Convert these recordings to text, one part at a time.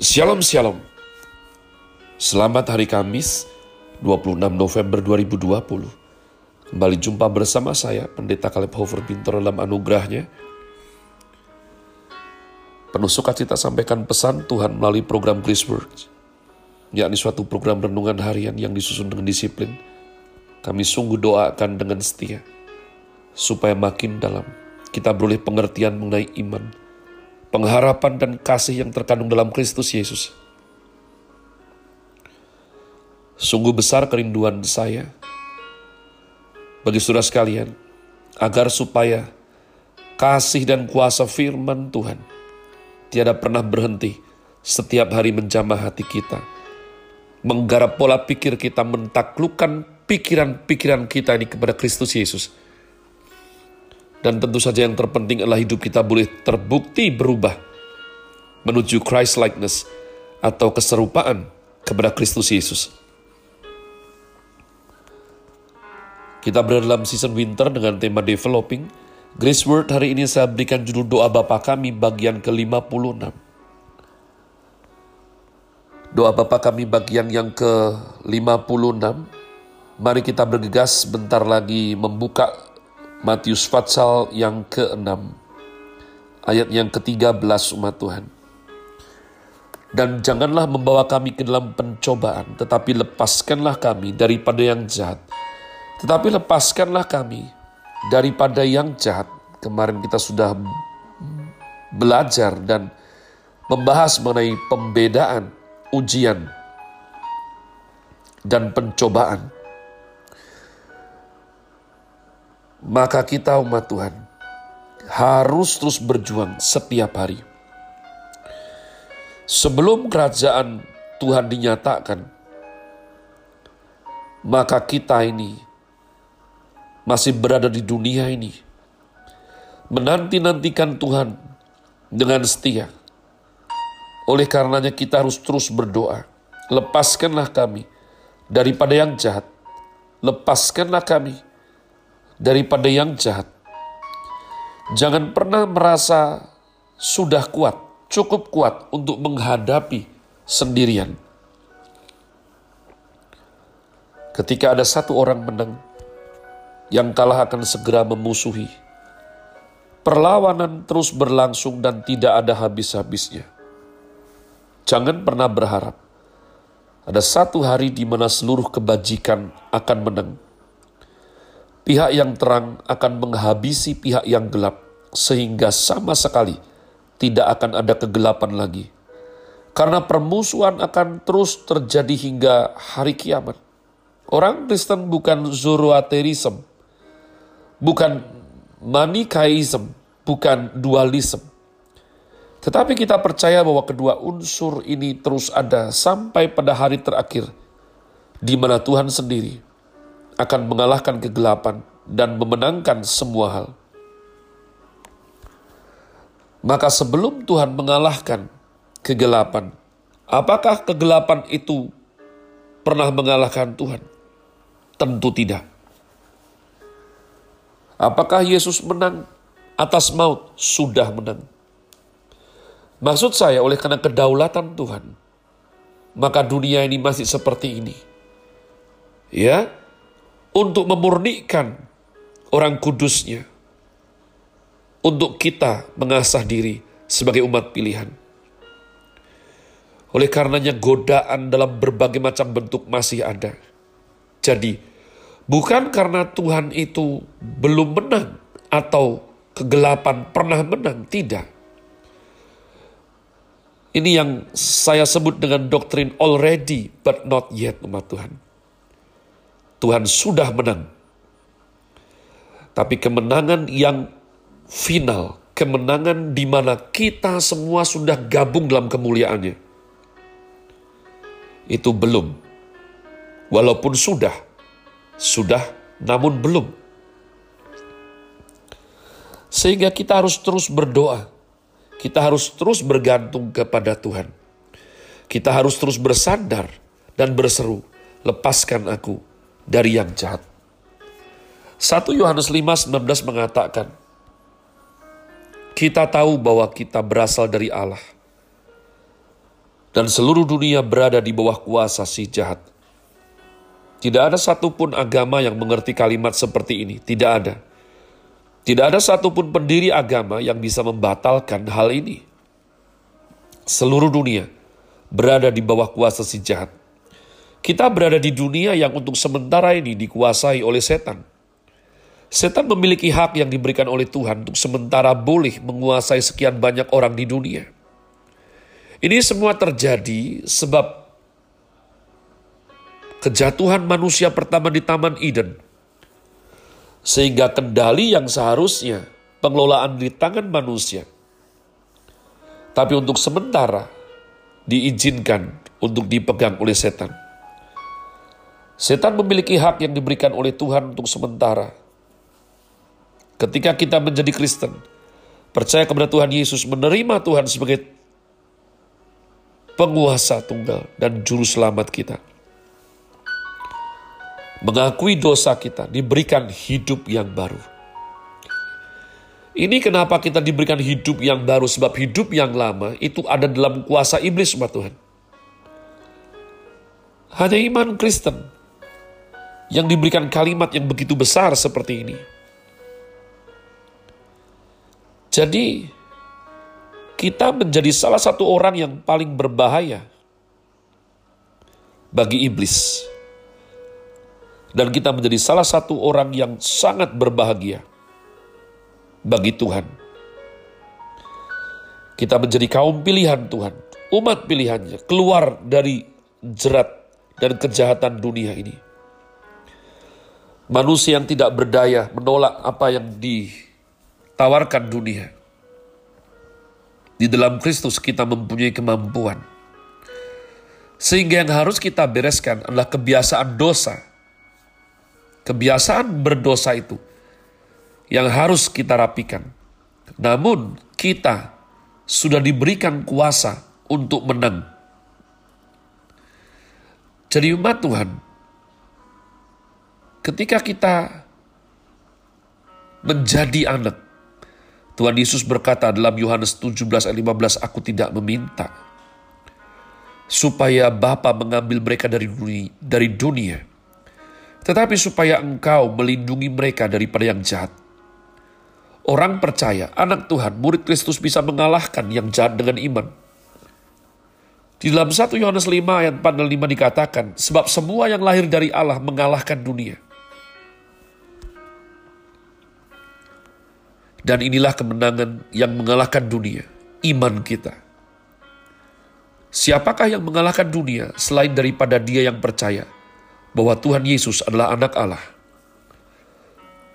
Shalom Shalom. Selamat hari Kamis 26 November 2020 Kembali jumpa bersama saya Pendeta Kaleb Hofer Bintor dalam anugerahnya. Penuh sukacita sampaikan pesan Tuhan melalui program Grace Works yakni suatu program renungan harian yang disusun dengan disiplin. Kami sungguh doakan dengan setia, supaya makin dalam kita beroleh pengertian mengenai iman, pengharapan dan kasih yang terkandung dalam Kristus Yesus. Sungguh besar kerinduan saya bagi saudara sekalian, agar supaya kasih dan kuasa firman Tuhan tiada pernah berhenti setiap hari menjamah hati kita menggarap pola pikir kita, mentaklukkan pikiran-pikiran kita ini kepada Kristus Yesus. Dan tentu saja yang terpenting adalah hidup kita boleh terbukti berubah menuju Christ likeness atau keserupaan kepada Kristus Yesus. Kita berada dalam season winter dengan tema developing. Grace Word hari ini saya berikan judul doa Bapa kami bagian ke-56. Doa Bapa kami bagian yang ke-56. Mari kita bergegas sebentar lagi membuka Matius Fatsal yang ke-6. Ayat yang ke-13 umat Tuhan. Dan janganlah membawa kami ke dalam pencobaan, tetapi lepaskanlah kami daripada yang jahat. Tetapi lepaskanlah kami daripada yang jahat. Kemarin kita sudah belajar dan membahas mengenai pembedaan ujian dan pencobaan, maka kita umat Tuhan harus terus berjuang setiap hari. Sebelum kerajaan Tuhan dinyatakan, maka kita ini masih berada di dunia ini, menanti-nantikan Tuhan dengan setia oleh karenanya kita harus terus berdoa. Lepaskanlah kami daripada yang jahat. Lepaskanlah kami daripada yang jahat. Jangan pernah merasa sudah kuat, cukup kuat untuk menghadapi sendirian. Ketika ada satu orang menang, yang kalah akan segera memusuhi. Perlawanan terus berlangsung dan tidak ada habis-habisnya. Jangan pernah berharap ada satu hari di mana seluruh kebajikan akan menang. Pihak yang terang akan menghabisi pihak yang gelap, sehingga sama sekali tidak akan ada kegelapan lagi. Karena permusuhan akan terus terjadi hingga hari kiamat. Orang Kristen bukan Zoroasterism, bukan Manikaism, bukan dualism tetapi kita percaya bahwa kedua unsur ini terus ada sampai pada hari terakhir, di mana Tuhan sendiri akan mengalahkan kegelapan dan memenangkan semua hal. Maka sebelum Tuhan mengalahkan kegelapan, apakah kegelapan itu pernah mengalahkan Tuhan? Tentu tidak. Apakah Yesus menang atas maut? Sudah menang. Maksud saya oleh karena kedaulatan Tuhan, maka dunia ini masih seperti ini. Ya, untuk memurnikan orang kudusnya, untuk kita mengasah diri sebagai umat pilihan. Oleh karenanya godaan dalam berbagai macam bentuk masih ada. Jadi, bukan karena Tuhan itu belum menang atau kegelapan pernah menang, tidak. Ini yang saya sebut dengan doktrin already but not yet umat Tuhan. Tuhan sudah menang. Tapi kemenangan yang final, kemenangan di mana kita semua sudah gabung dalam kemuliaannya. Itu belum. Walaupun sudah, sudah namun belum. Sehingga kita harus terus berdoa kita harus terus bergantung kepada Tuhan. Kita harus terus bersandar dan berseru, lepaskan aku dari yang jahat. 1 Yohanes 5:19 mengatakan, kita tahu bahwa kita berasal dari Allah. dan seluruh dunia berada di bawah kuasa si jahat. Tidak ada satupun agama yang mengerti kalimat seperti ini. Tidak ada. Tidak ada satupun pendiri agama yang bisa membatalkan hal ini. Seluruh dunia berada di bawah kuasa si jahat. Kita berada di dunia yang untuk sementara ini dikuasai oleh setan. Setan memiliki hak yang diberikan oleh Tuhan untuk sementara boleh menguasai sekian banyak orang di dunia. Ini semua terjadi sebab kejatuhan manusia pertama di Taman Eden. Sehingga kendali yang seharusnya pengelolaan di tangan manusia. Tapi untuk sementara diizinkan untuk dipegang oleh setan. Setan memiliki hak yang diberikan oleh Tuhan untuk sementara. Ketika kita menjadi Kristen, percaya kepada Tuhan Yesus, menerima Tuhan sebagai penguasa tunggal dan juru selamat kita. Mengakui dosa kita, diberikan hidup yang baru. Ini kenapa kita diberikan hidup yang baru, sebab hidup yang lama itu ada dalam kuasa iblis, umat Tuhan. Hanya iman Kristen yang diberikan kalimat yang begitu besar seperti ini. Jadi, kita menjadi salah satu orang yang paling berbahaya bagi iblis. Dan kita menjadi salah satu orang yang sangat berbahagia bagi Tuhan. Kita menjadi kaum pilihan Tuhan, umat pilihannya, keluar dari jerat dan kejahatan dunia ini. Manusia yang tidak berdaya menolak apa yang ditawarkan dunia di dalam Kristus kita mempunyai kemampuan. Sehingga yang harus kita bereskan adalah kebiasaan dosa. Kebiasaan berdosa itu yang harus kita rapikan. Namun kita sudah diberikan kuasa untuk menang. Jadi umat Tuhan, ketika kita menjadi anak, Tuhan Yesus berkata dalam Yohanes 17 ayat 15, Aku tidak meminta supaya Bapa mengambil mereka dari dunia, dari dunia, tetapi supaya engkau melindungi mereka daripada yang jahat. Orang percaya, anak Tuhan, murid Kristus bisa mengalahkan yang jahat dengan iman. Di dalam 1 Yohanes 5 ayat 4 dan 5 dikatakan, sebab semua yang lahir dari Allah mengalahkan dunia. Dan inilah kemenangan yang mengalahkan dunia, iman kita. Siapakah yang mengalahkan dunia selain daripada dia yang percaya bahwa Tuhan Yesus adalah anak Allah?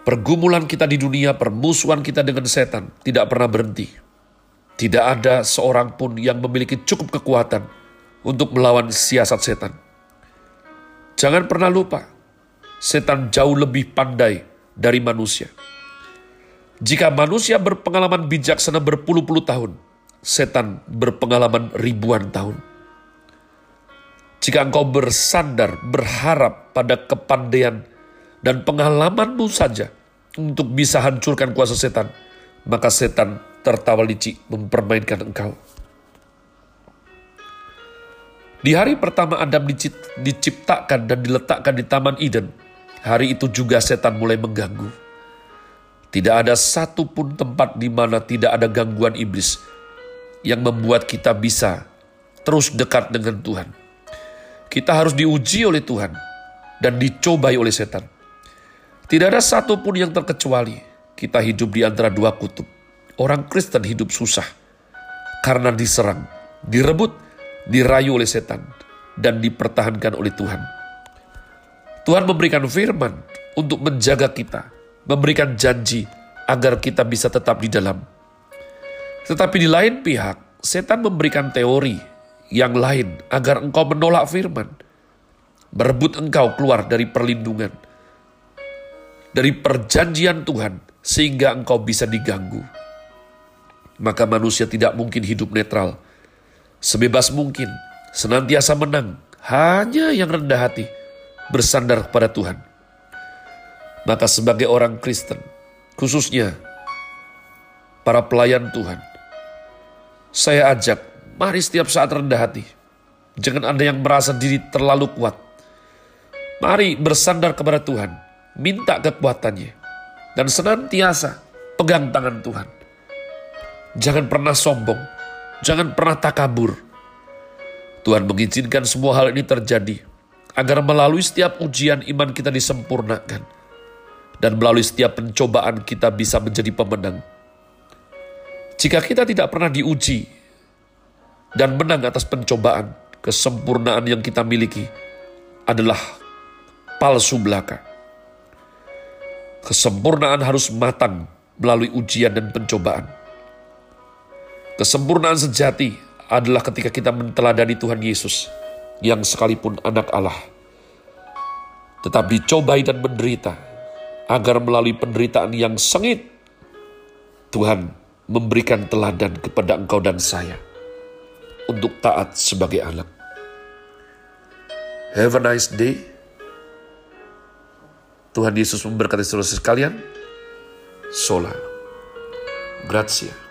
Pergumulan kita di dunia, permusuhan kita dengan setan tidak pernah berhenti. Tidak ada seorang pun yang memiliki cukup kekuatan untuk melawan siasat setan. Jangan pernah lupa, setan jauh lebih pandai dari manusia. Jika manusia berpengalaman bijaksana berpuluh-puluh tahun, setan berpengalaman ribuan tahun. Jika engkau bersandar, berharap pada kepandaian dan pengalamanmu saja untuk bisa hancurkan kuasa setan, maka setan tertawa licik mempermainkan engkau. Di hari pertama Adam diciptakan dan diletakkan di Taman Eden, hari itu juga setan mulai mengganggu. Tidak ada satupun tempat di mana tidak ada gangguan iblis yang membuat kita bisa terus dekat dengan Tuhan. Kita harus diuji oleh Tuhan dan dicobai oleh setan. Tidak ada satupun yang terkecuali kita hidup di antara dua kutub. Orang Kristen hidup susah karena diserang, direbut, dirayu oleh setan, dan dipertahankan oleh Tuhan. Tuhan memberikan firman untuk menjaga kita memberikan janji agar kita bisa tetap di dalam. Tetapi di lain pihak, setan memberikan teori yang lain agar engkau menolak firman, merebut engkau keluar dari perlindungan, dari perjanjian Tuhan, sehingga engkau bisa diganggu. Maka manusia tidak mungkin hidup netral, sebebas mungkin, senantiasa menang, hanya yang rendah hati, bersandar kepada Tuhan maka sebagai orang Kristen, khususnya para pelayan Tuhan, saya ajak, mari setiap saat rendah hati, Jangan Anda yang merasa diri terlalu kuat. Mari bersandar kepada Tuhan, minta kekuatannya, dan senantiasa pegang tangan Tuhan. Jangan pernah sombong, jangan pernah takabur. Tuhan mengizinkan semua hal ini terjadi agar melalui setiap ujian iman kita disempurnakan dan melalui setiap pencobaan kita bisa menjadi pemenang. Jika kita tidak pernah diuji dan menang atas pencobaan, kesempurnaan yang kita miliki adalah palsu belaka. Kesempurnaan harus matang melalui ujian dan pencobaan. Kesempurnaan sejati adalah ketika kita menteladani Tuhan Yesus yang sekalipun anak Allah. Tetap dicobai dan menderita agar melalui penderitaan yang sengit Tuhan memberikan teladan kepada engkau dan saya untuk taat sebagai anak. Have a nice day. Tuhan Yesus memberkati saudara sekalian. Sola. Grazie.